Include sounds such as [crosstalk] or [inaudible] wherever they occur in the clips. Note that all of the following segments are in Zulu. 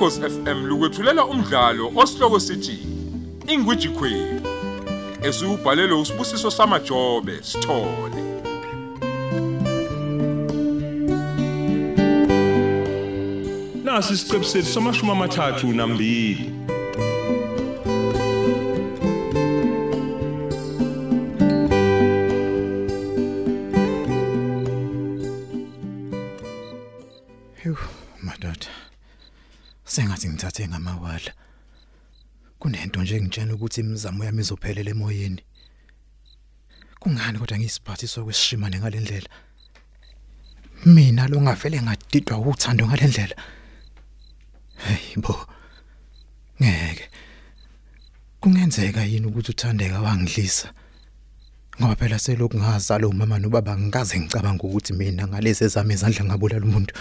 Ukhosi FM lukwethulela umdlalo osihloko sithi Ingwiji Queen. Esubhalelwe usibusiso samajobe sithole. Nasi isiqebu sethu samashumi amathathu nambili. Sengathi ngithathe ngamawala. Kunento nje engitshela ukuthi imizamo yami izophelela emoyeni. Kungani kodwa ngisiphathiswa kwesishimane ngalendlela? Mina lo ngavele ngadidwa uthando ngalendlela. Hey bo. Ngeke. Kungenzeka yini ukuthi uthandeka wangidlisa? Ngoba phela selokhu ngazala umama nobaba ngikaze ngicabanga ukuthi mina ngalezi zami izandla ngabulala umuntu.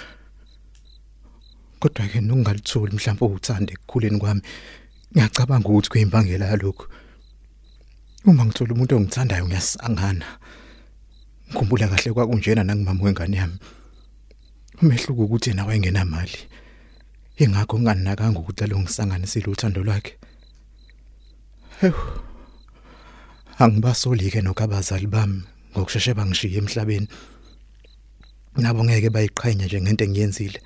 Kodwa ke nokungalitholi mhlawumbe uthande ekukhuleni kwami. Ngiyacabanga ukuthi kuyimbangela yalokho. Uma ngithola umuntu ongithandayo ngiyasangana. Ngikhumbula kahle kwakunjena nangimama wengane yami. Umehluko ukuthi yena wayengenamali. Ingakho nginganakanga ukuthi lo ngisanganisile uthando lwakhe. Hew. Angibasoli ke nokabazali bami ngokusheshshe bangishiye emhlabeni. Nabo ngeke bayiqhenya nje ngento engiyenzile.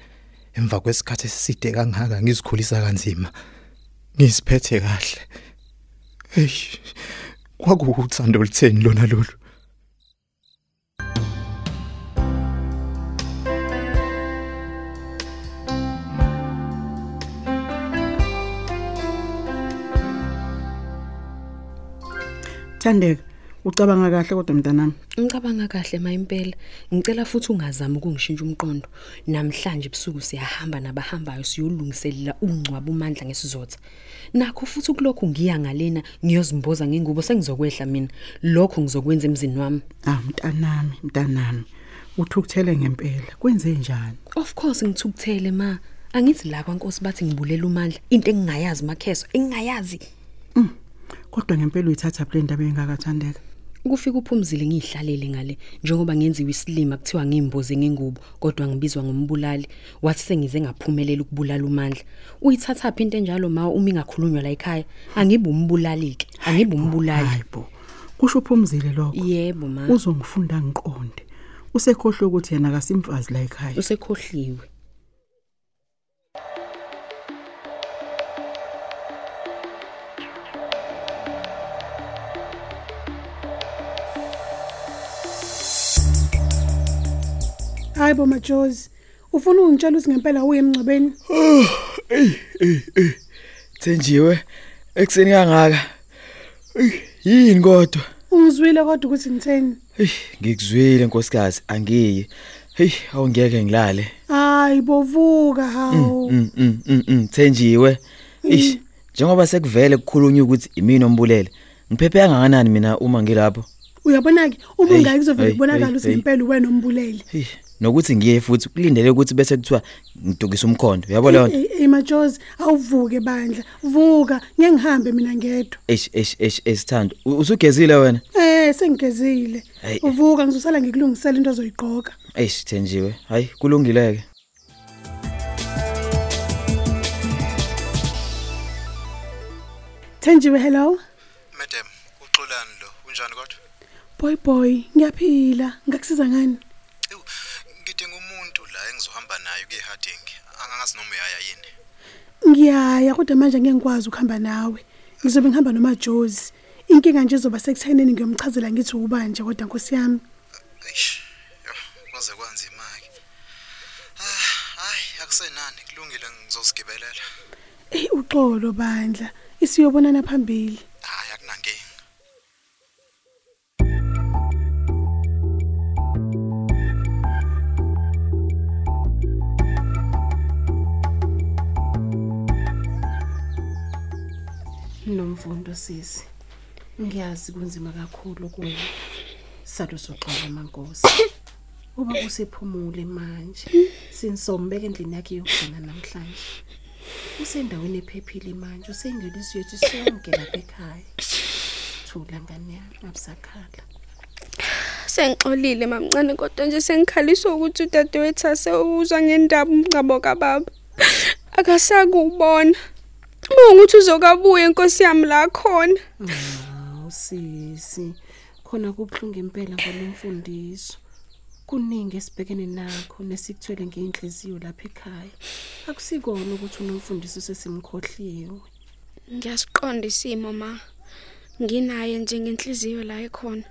Emva kwesikhathi eside kangaka ngizikhulisa kanzima. Ngisiphethe kahle. Hey. Kwakuuthando olutheni lona lolu? Thandeka, ucabanga kahle kodwa mntanami. Ngicabanga kahle mayimpela. Ngicela futhi ungazami ukungishintsha umqondo. Namhlanje ebusuku siyahamba nabahambayo siyolungiselela ungcwaba uMandla ngesizotha. Nakho futhi kulokhu ngiya ngalena ngiyozimboza ngengubo sengizokwehla mina. Lokho ngizokwenza emzini wami. Ah mntanami, mntanami. Uthukuthele ngempela. Kwenze njani? Of course ngithukuthele ma. Angithi la kwaNkosi bathi ngibulela uMandla into engingayazi makheso engingayazi. Kodwa ngempela uyithatha le ndaba engakathandeka. Kufika uphumzile ngihlalele ngale njengoba ngenziwe isilima kuthiwa ngimboze ngengubo kodwa ngibizwa ngombulali wathi sengize ngaphumelela ukubulala uMandla uyithatha phi into enjalo ma uma ingakhulunywa la ekhaya angibe umbulali ke angibe umbulali Hayibo. Kusho uphumzile lokho. yebo ma Uzongifunda ngiqonde. Usekhohle ukuthi yena akasimfazi la ekhaya. usekhohliwe Hayibo majozi. Ufuna ungitshela ukuthi ngempela uye emncebeni? Thenjiwe [sighs] ekseni kangaka. Ey, Yini kodwa? Ungizwile kodwa ukuthi ngitheni? Hey, ngikuzwile nkosikazi, angiyi. Hey, awungeke ngilale. Hayibo vuka hawo. Mm mm mm, mm Thenjiwe. Ish, njengoba sekuvele kukhulunywa ukuthi imini ombulele. Ngiphephe kangakanani mina uma ngilapho? Uyabona ke uma kuzovela hey, kubonakala ukuthi ngempela wena ombulele. Hey, nokuthi ngiye futhi kulindele ukuthi bese kuthiwa ngidukisa umkhondo. Yabo leyo nto? Ey majozi awuvuke bandla. Vuka ngeke ngihambe mina ngedwa. Eish eish eish esithando. Usugezile wena? Eh sengigezile. Uvuka ngizosala ngikulungisela into ozoyiqoka. Eish Thenjiwe. Hayi, kulungileke. Thenjiwe hello. Madam, uxolani lo? Unjani kodwa? Boy boy, ngiyaphila. Ngakusiza ngani? Ewu, ngidinga umuntu la engizohamba naye kuye Harding. Angangazi noma uyaya yini. Ngiyaya kodwa manje ngeke ngikwazi ukuhamba nawe. Ngizobe ngihamba noma Jozi. Inkinga nje izoba sekuthenini ngiyomchazela ngithi ubanje kodwa Nkosi yami. Eish. Yo, kwaze kwanzima ke. Ah, hayi, akusenani, kulungile ngizosigibelela. Eh uxolo bandla. Isiyobonana phambili. Nomfundo sisi ngiyazi kunzima kakhulu kuwe. Salo soxoxa mankosi. Uba usephumule manje sinsombeka endlini yakhe yokugcina namhlanje. Usendaweni ephephile manje usengeliso yethu sonke lapha ekhaya. Thula ngane yami abusakhala. Sengixolile mamncane kodwa nje sengikhaliswa ukuthi udadewethu asewuzwa ngendaba umncabo kababa. akasakubona. Bunguthi uzokabuya inkosi yami la khona. Hawu sisi khona kubhlungu impela ngolomfundiso kuningi esibhekene nakho nesikuthwele ngeinhliziyo lapha ekhaya. Akusikona ukuthi unomfundiso sesimkhohliwe Ngiyasiqonda isimo ma. Nginaye nje ngenhliziyo la ekhona.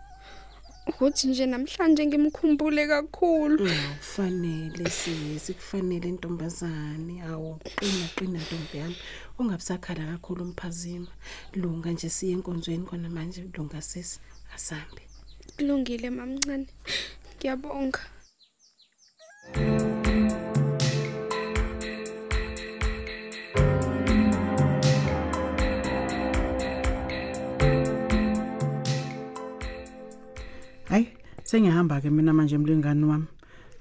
Ukuthi nje namhlanje ngimkhumbule kakhulu. Kufanele sisi kufanele intombazane awu qina qina ntombi yami. Ungabusakhala kakhulu umphazima. Lunga nje siye enkonzweni kona manje lunga sisi asambe kulungile mamncane. Ngiyabonga. hayi sengihamba ke mina manje mlingani wami.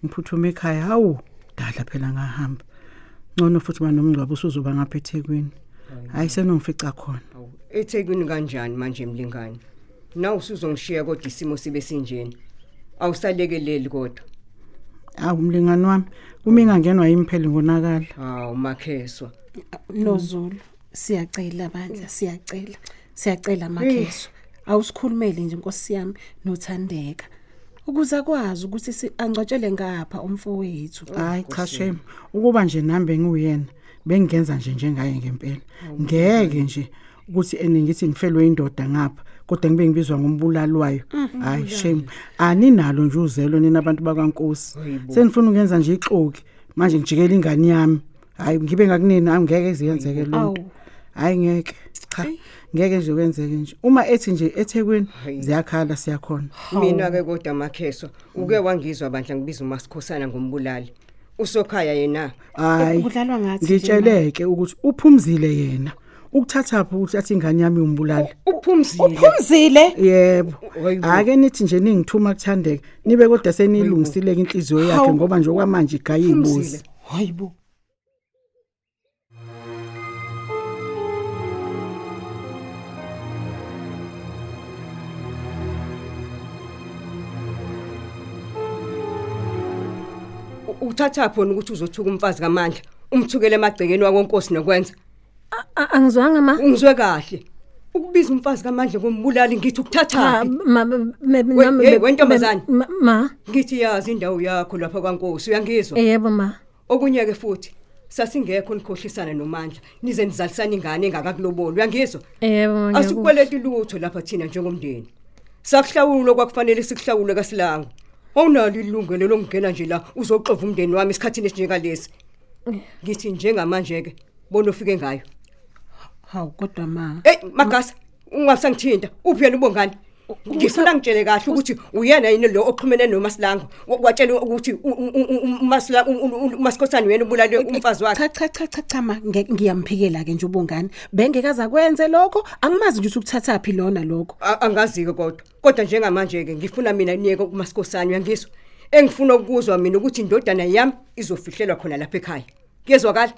Ngiphuthuma ekhaya. Hawu dala phela ngahamba. Ngcono futhi banomngcwabo usuzoba ngapha eThekwini hayi senongifica khona. eThekwini kanjani manje mlingani? Na usuzongishiya kodwa isimo sibe sinjeni awusalekeleli kodwa. Awu mlingani wami uma ingangenwa yimpheli ngonakala. Hawu makheswa. Nozulu siyacela bandla siyacela. Siyacela makheso awusikhulumele nje inkosi yami nothandeka. Ukuze akwazi ukuthi si- angcwatshele ngapha umfowethu. Hayi cha shem ukuba nje nambe ngiyena bengenza nje njengaye ngempela. Ngeke nje ukuthi eningithi ngifelwe indoda ngapha kodwa ngibe ngibizwa ngombulalwayo hayi shem aninalo nje uzelo nina abantu bakwankosi. Senifuna ukungenza nje ixoki. Manje ngijikela ingane yami. Hayi ngibe ngakunini angeke iziyenzeke lonto hayi ngeke. Cha. Ngeke nje kwenzeke nje. Uma ethi nje eThekwini ziyakhala siyakhona. Mina ke kodwa makheswa uke wangizwa bandla ngibiza umasikhosana ngombulali. Usokhaya yena. Hayi. Kudlalwa ngathi nje ngitsheleke ukuthi uphumzile yena. Ukuthatha phi ukuthi athi ingane yami umbulali. Uphumzile. Phumzile yebo. Hayibo. ake nithi nje ningithuma kuthandeka nibe kodwa senilungisile inhliziyo yakhe Hawu. ngoba nje okwamanje igayi ibuzi hayibo uthatha phona ukuthi uzothuka umfazi kaMandla umthukele emagcekeni wakonkosi nokwenza. Angizwanga ma. Ungizwe kahle. Ukubiza umfazi kaMandla ngombulali ngithi ukuthatha ma me- We- nami hey, be- wentombazane. be- ma- ma. Ngithi yazi indawo yakho lapha kwaNkosi uyangizwa? Yebo ma. Okunye ke futhi sasingekho nikhohlisana nomandla nize nizalisana ingane engakakuloboli uyangizwa? Yebo ma ngiyakuzwa. asikweleti lutho lapha thina njengomndeni. Sakuhlawulo kwakufanele sikuhlawule kasilango. Awunalo ilungelo lokungena nje la uzoxova umndeni wami esikhathini esinjengalesi. Ngithi njengamanje ke bona ufike ngayo. Hawu kodwa ma. Hey magasa ungasangithinta uphi yena ubongani? Ngifuna ngitshele kahle ukuthi uyena yini lo oxhumene nomasilango watshela ukuthi umasikhosana uyena ubulale umfazi wakhe. cha cha cha cha cha ma nge- ngiyamphikela ke nje ubongani bengekaza kwenze lokho. Angimazi nje ukuthi ukuthatha phi lona lokho. A- angazike kodwa. Kodwa njengamanje ke ngifuna mina niyeke umasikhosana uyangizwa engifuna ukuzwa mina ukuthi indodana yami izofihlelwa khona lapha ekhaya. Kuyezwakala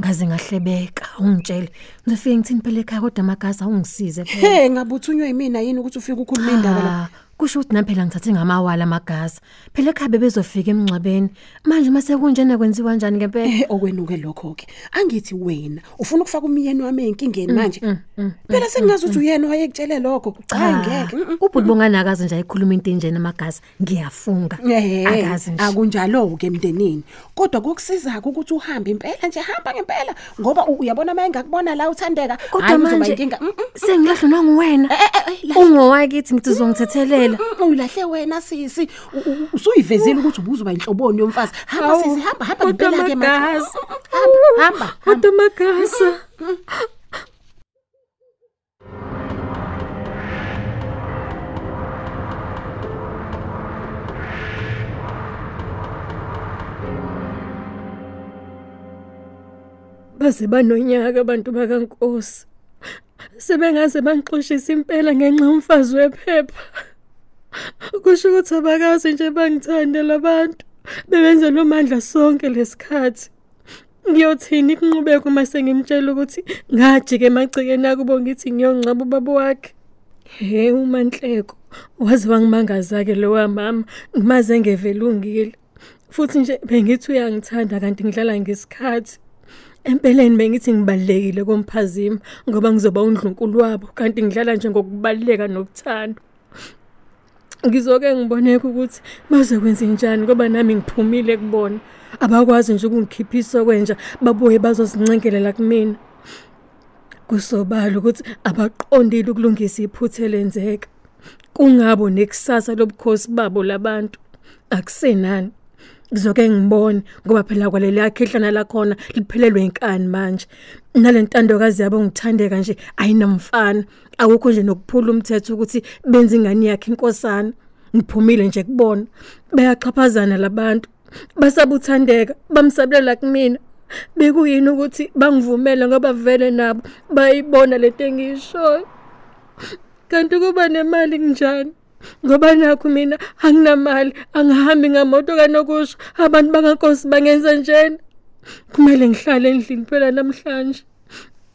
ngaze ngahlebeka ungitshele. Ngizofike ngithini phela ekhaya kodwa amagazi awungisize phela. He ngabuthunywa yimina yini ukuthi ufike ukhuluma indaba la? Ah, kusho ukuthi naphela ngithathe ngamawala amagazi. Phela ekhaya bebezofika emngcwabeni manje mase kunjena kwenziwa kanjani ngempela? Eh okwenuke lokho ke angithi wena ufuna ukufaka umyeni wami enkingeni manje? phela sengazi ukuthi uyena wayekutshele lokho. Hayi ngeke mm, mm. ubhuti bonganakazi nje ayikhuluma into enjena amagazi. Ngiyafunga. Eh akazi nje. akunjalo ke emndenini kodwa kokusiza ukuthi uhambe impela nje hamba ngempela. Ngoba u- uyabona maye ngakubona la uthandeka kodwa hhayi, kuzoba manje inkinga. Mm, mm, sengilahlwa nanguwena eh, eh, eh, la- ungowakithi ngithi uzongithethelela Mm, mm, uylahle wena sisi U- u- usuyivezile ukuthi ubuzoba inhloboni yomfazi. Hamba Hawu, sisi hamba hamba kodwa ngempela ke manje. Amagazi. hamba hamba hamba. Kodwa amagasa baze banonyaka abantu bakankosi. Sebengaze bangixoshisa impela ngenxa yomfazi wephepha. Kusho ukuthi abakazi nje bangithande labantu bebenze lo mandla sonke lesikhathi. Ngiyothini kunqubeka uma sengimtshela ukuthi ngajike emagcekeni akubo ngithi ngiyongcaba ubaba wakhe? He umanhleko waze wangimangaza ke lo wamama ngimaze ngevelungile. Futhi nje bengithi uyangithanda kanti ngidlala ngesikhathi. Empeleni bengithi ngibalekile komphazima ngoba ngizoba undlunkulu wabo kanti ngidlala nje ngokubaleka nokuthanda. Ngizoke ngiboneke ukuthi baze kwenza njani ngoba nami ngiphumile kubona. Abakwazi nje ukungikhiphisa kwenja babuye bazozincengelela kumina. Kusobala ukuthi abaqondile ukulungisa iphutha elenzeka. Kungabo nekusasa lobukhosi babo labantu. Akusenani. Ngizoke ngibone ngoba phela kwaleli yakhihlana lakhona liphelelwe inkani manje. Nalentandokazi yabo ngithandeka nje ayinamfana akukho nje nokuphula umthetho ukuthi benze ingane yakhe inkosana. Ngiphumile nje kubona. Bayaxhaphazana labantu basabuthandeka bamsabelela kumina. Bekuyini ukuthi bangivumele ngoba vele nabo bayibona lento engiyishoyo? Kanti kuba nemali njani ngoba nakho mina anginamali angihambi ngamoto kanokusho abantu bangankosi bangenza njena. Kumele ngihlale endlini phela namhlanje.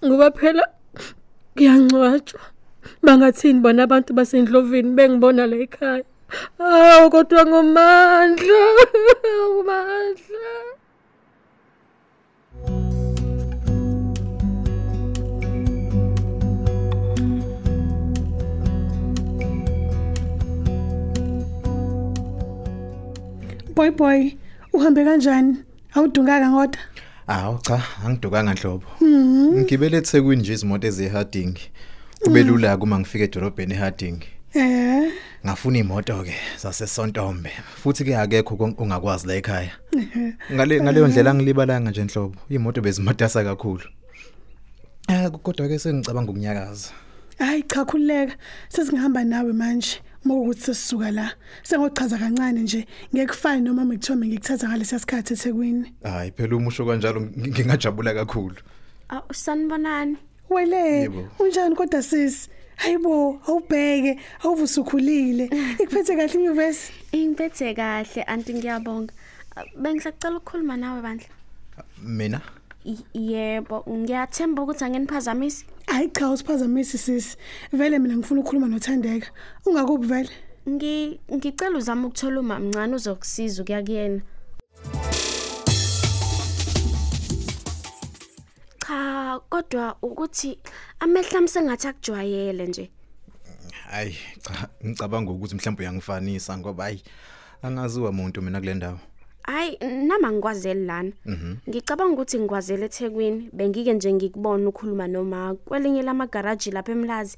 Ngoba phela kuyangcwatshwa. Bangathini bona abantu basendlovini bengibona la ekhaya? Awu kodwa ngomandla [laughs] ngomandla. Boy boy uhambe kanjani awudungaka ngoda Awu cha, angidukanga nhlobo. Mhm. Ngibele eThekwini nje izimoto ezeharding. Kube lula kuma ngifike edorobheni eHarding. eh Ngafuna imoto ke zasesontombe. Futhi ke akekho konke ongakwazi la ekhaya. Ngale ngaleyo ndlela ngilibalanga nje nhlobo. Imoto bezimatasa kakhulu. Eh kodwa ke sengicabanga ukunyakaza. hayi cha khulileka sesingihamba nawe manje mokuthi sesisuka la sengochaza kancane nje ngekufani noma ngikuthiwa ngikuthatha ngalesi sikhathi eThekwini Hayi phela umusho kanjalo ng- ngingajabula kakhulu. Aw sanibonani? wele Yebo. unjani kodwa sisi hayibo awubheke awuvusukhulile [laughs] ikuphethe kahle inyuvesi Ingiphethe kahle anti ngiyabonga. Bengisacela ukukhuluma nawe bandla. Mina Y- Yebo, ngiyathemba ukuthi angeniphazamisi. hayi cha usiphazamisi sisi vele mina ngifuna ukukhuluma nothandeka ungakubi vele Ngi ngicela uzama ukuthola uma mncane uzokusiza ukuya kuyena. Cha, kodwa ukuthi amehla msengathi akujwayele nje. hayi cha ngicabanga ukuthi mhlawumbe uyangifanisa ngoba hayi angaziwa umuntu mina kule ndawo. Hayi nama ngikwazeli lana. Mhm. Ngicabanga ukuthi ngikwazele eThekwini, bengike nje ngikubona ukhuluma noma kwelinye lamagaraji lapha eMlazi.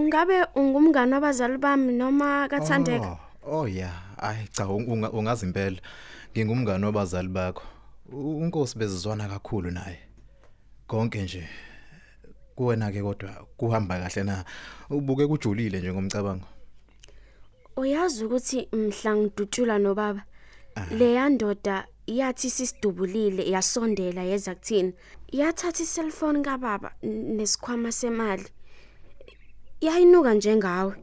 Ngabe ungumngane wabazali bami noma kathandeka? Oh, oh yeah, hayi cha unga- ungazi impela. Ngingumngane wabazali bakho. Unkosi bezizwana kakhulu naye. Konke nje kuwena ke kodwa kuhamba kahle na. Ubuke kujulile nje ngomcabango. Uyazi ukuthi mhla ngidutshula nobaba leya ndoda yathi sisidubulile yasondela yeza kuthina. Yathatha iselfone kababa n- nesikhwama semali. Yayinuka njengawe.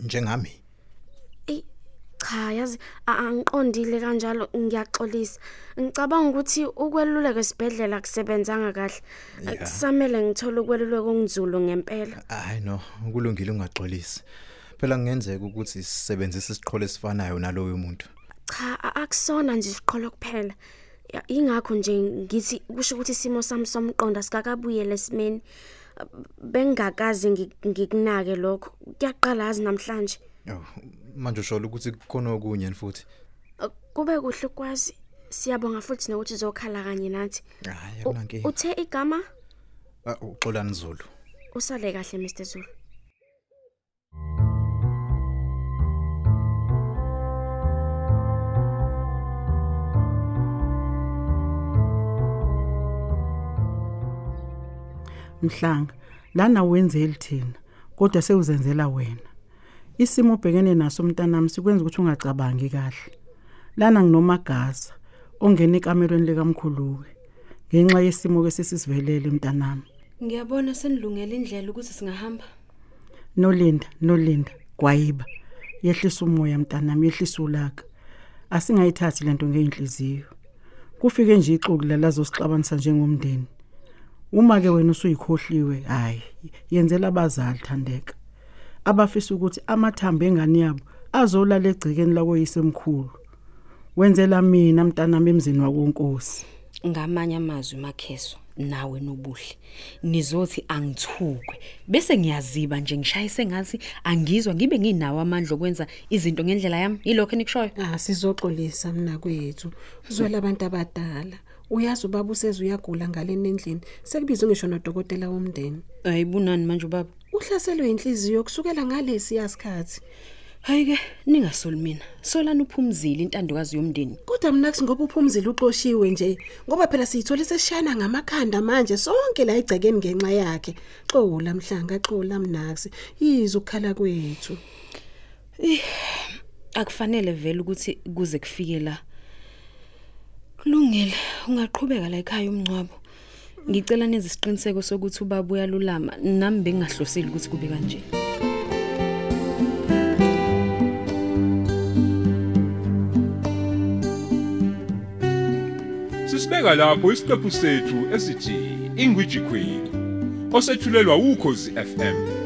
Njengami. Cha yazi a- angiqondile kanjalo ngiyaxolisa. Ngicabanga ukuthi ukweluleka esibhedlela kusebenzanga kahle. Yeah. Kusamele ngithole ukweluleka okungizulu ngempela. Hayi no, kulungile ungaxolisi. Phela kungenzeka ukuthi sisebenzise isiqholo esifanayo naloyo muntu. Cha akusona nje isiqholo kuphela. Ingakho nje ngithi kusho ukuthi isimo sami somqonda sikakabuyele esimeni. Bengakaze ngi- ngikunake lokho. Kuyaqala yazi namhlanje. Oh, manje ushola ukuthi khona okunye futhi. Kube kuhle ukwazi. Siyabonga futhi nokuthi uzokhala kanye nathi. Hayi akunankinga. Uthe igama Ah, Uxolani Zulu. usale kahle Mr Zulu. Mhlanga lana wenzeli thina kodwa sewuzenzela wena. Isimo obhekene naso umntanami sikwenza ukuthi ungacabangi kahle. Lana nginomagaza ongena ekamelweni likaMkhuluwe ngenxa yesimo kesisivelele umntanami. Ngiyabona senilungele indlela ukuthi singahamba. Nolinda, Nolinda, Gwayiba. Yehlisa umoya mntanami, yehlisa ulaka. Asingayithathi lento ngeinhliziyo. Kufike nje ixuku lalazosixabanisa njengomndeni. Uma ke wena usuyikhohliwe, hayi, yenzela abazali thandeka. abafisa ukuthi amathambo engane yabo azolala egcikeni lakoyisemkhulu wenzela mina mntanami emzini wakonkosi ngamanye amazwi makheso nawe nobuhle nizothi angithukwe bese ngiyaziba nje ngishayise ngathi angizwa ngibe nginawo amandla okwenza izinto ngendlela yami yilokho enikushoyo Ah sizoxolisa mina kwethu. Uzwela abantu abadala. Uyazi ubaba useze uyagula ngaleni endlini. Sekubizwe ngisho nodokotela womndeni. ayibunani manje ubaba Uhlaselwe inhliziyo kusukela ngalesi yasikhathi. hayi ke ningasoli mina solani uphumzile intandokazi yomndeni Kodwa mina kusi ngoba uphumzile uxoshiwe nje ngoba phela siyithola sesishana ngamakhanda manje sonke la igcekeni ngenxa yakhe. Xola mhlanga xola mnaksi. Yizo ukukhala kwethu. akufanele vele ukuthi kuze kufike la kulungile ungaqhubeka la ekhaya umncwabo ngicela neze isiqiniseko sokuthi ubaba uyalulama nami bengingahlosile ukuthi kube kanje. Sisibeka lapho isiqephu sethu esithi Ingwiji Queen osethulelwa ukhozi FM